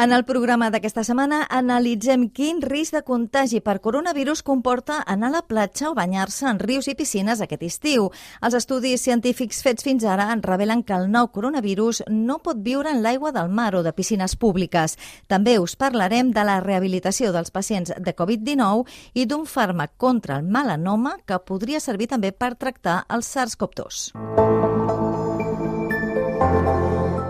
En el programa d'aquesta setmana analitzem quin risc de contagi per coronavirus comporta anar a la platja o banyar-se en rius i piscines aquest estiu. Els estudis científics fets fins ara en revelen que el nou coronavirus no pot viure en l'aigua del mar o de piscines públiques. També us parlarem de la rehabilitació dels pacients de Covid-19 i d'un fàrmac contra el melanoma que podria servir també per tractar el SARS-CoV-2.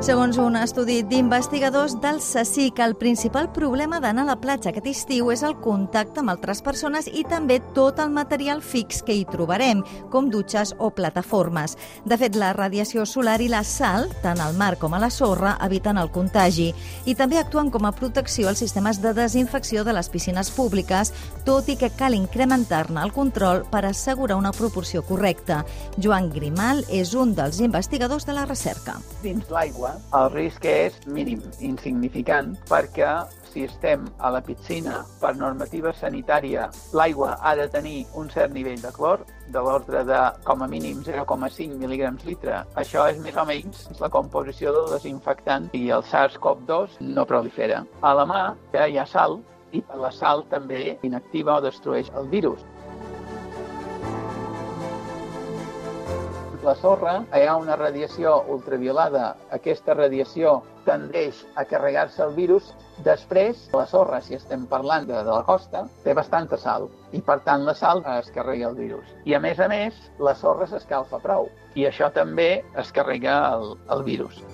Segons un estudi d'investigadors del CSIC, el principal problema d'anar a la platja aquest estiu és el contacte amb altres persones i també tot el material fix que hi trobarem, com dutxes o plataformes. De fet, la radiació solar i la sal, tant al mar com a la sorra, eviten el contagi i també actuen com a protecció als sistemes de desinfecció de les piscines públiques, tot i que cal incrementar-ne el control per assegurar una proporció correcta. Joan Grimal és un dels investigadors de la recerca. Dins l'aigua el risc és mínim, insignificant, perquè si estem a la piscina per normativa sanitària, l'aigua ha de tenir un cert nivell de clor, de l'ordre de com a mínim 0,5 mil·lígrams litre. Això és més o menys la composició del desinfectant i el SARS-CoV-2 no prolifera. A la mà ja hi ha sal i la sal també inactiva o destrueix el virus. La sorra hi ha una radiació ultraviolada. Aquesta radiació tendeix a carregar-se el virus. Després, la sorra, si estem parlant de, de la costa, té bastanta sal i, per tant, la sal es carrega el virus. I, a més a més, la sorra s'escalfa prou i això també es carrega el, el virus.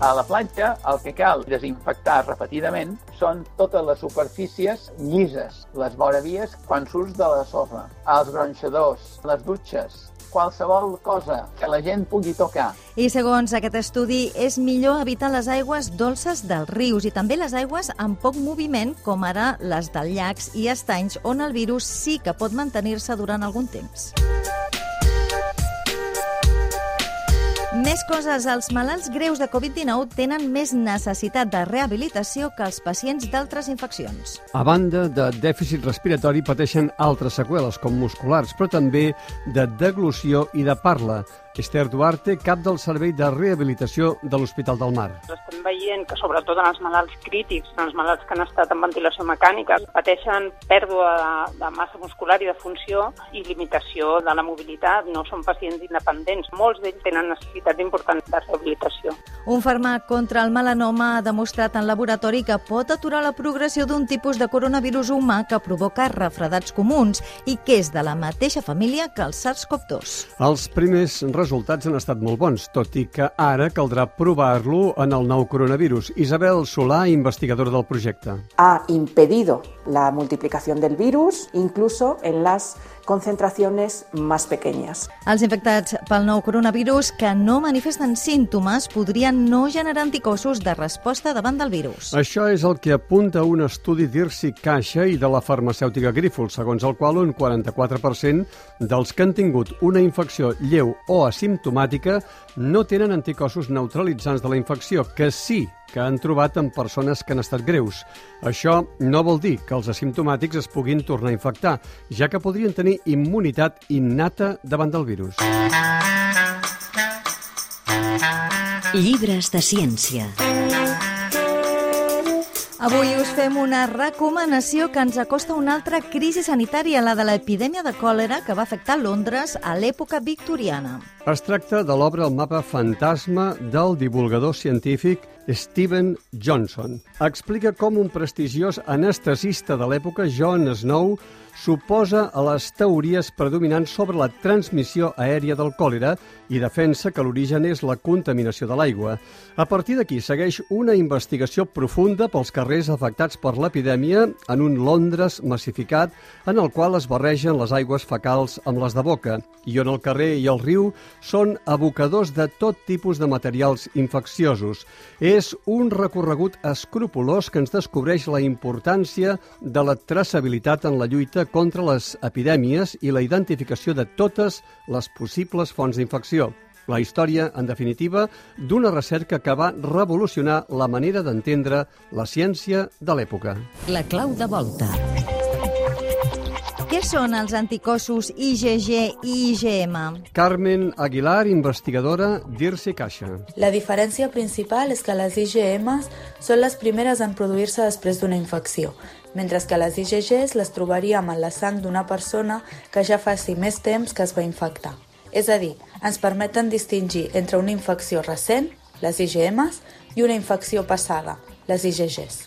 A la platja el que cal desinfectar repetidament són totes les superfícies llises, les voravies quan surts de la sorra, els gronxadors, les dutxes, qualsevol cosa que la gent pugui tocar. I segons aquest estudi, és millor evitar les aigües dolces dels rius i també les aigües amb poc moviment, com ara les dels llacs i estanys, on el virus sí que pot mantenir-se durant algun temps. Més coses. Els malalts greus de Covid-19 tenen més necessitat de rehabilitació que els pacients d'altres infeccions. A banda de dèficit respiratori, pateixen altres seqüeles, com musculars, però també de deglució i de parla. Esther Duarte, cap del Servei de Rehabilitació de l'Hospital del Mar. Estem veient que sobretot en els malalts crítics, en els malalts que han estat en ventilació mecànica, pateixen pèrdua de, de massa muscular i de funció i limitació de la mobilitat. No són pacients independents. Molts d'ells tenen necessitats importants de rehabilitació. Un fàrmac contra el melanoma ha demostrat en laboratori que pot aturar la progressió d'un tipus de coronavirus humà que provoca refredats comuns i que és de la mateixa família que el SARS-CoV-2. Els primers resultats han estat molt bons, tot i que ara caldrà provar-lo en el nou coronavirus. Isabel Solà, investigadora del projecte. Ha impedido la multiplicación del virus, incluso en las concentraciones más pequeñas. Els infectats pel nou coronavirus que no manifesten símptomes podrien no generar anticossos de resposta davant del virus. Això és el que apunta un estudi d'Irsi Caixa i de la farmacèutica Grífol, segons el qual un 44% dels que han tingut una infecció lleu o asimptomàtica no tenen anticossos neutralitzants de la infecció, que sí que han trobat en persones que han estat greus. Això no vol dir que els asimptomàtics es puguin tornar a infectar, ja que podrien tenir immunitat innata davant del virus. Llibres de ciència. Avui us fem una recomanació que ens acosta a una altra crisi sanitària, la de l'epidèmia de còlera que va afectar Londres a l'època victoriana. Es tracta de l'obra El mapa fantasma del divulgador científic Steven Johnson. Explica com un prestigiós anestesista de l'època, John Snow, suposa a les teories predominants sobre la transmissió aèria del còlera i defensa que l'origen és la contaminació de l'aigua. A partir d'aquí segueix una investigació profunda pels carrers afectats per l'epidèmia en un Londres massificat en el qual es barregen les aigües fecals amb les de boca i on el carrer i el riu són abocadors de tot tipus de materials infecciosos. És un recorregut escrupulós que ens descobreix la importància de la traçabilitat en la lluita contra les epidèmies i la identificació de totes les possibles fonts d'infecció. La història, en definitiva, d'una recerca que va revolucionar la manera d'entendre la ciència de l'època. La clau de volta. Què són els anticossos IgG i IgM? Carmen Aguilar, investigadora d'IRSE Caixa. La diferència principal és que les IgMs són les primeres en produir-se després d'una infecció, mentre que les IgGs les trobaríem en la sang d'una persona que ja faci més temps que es va infectar. És a dir, ens permeten distingir entre una infecció recent, les IgMs, i una infecció passada, les IgGs.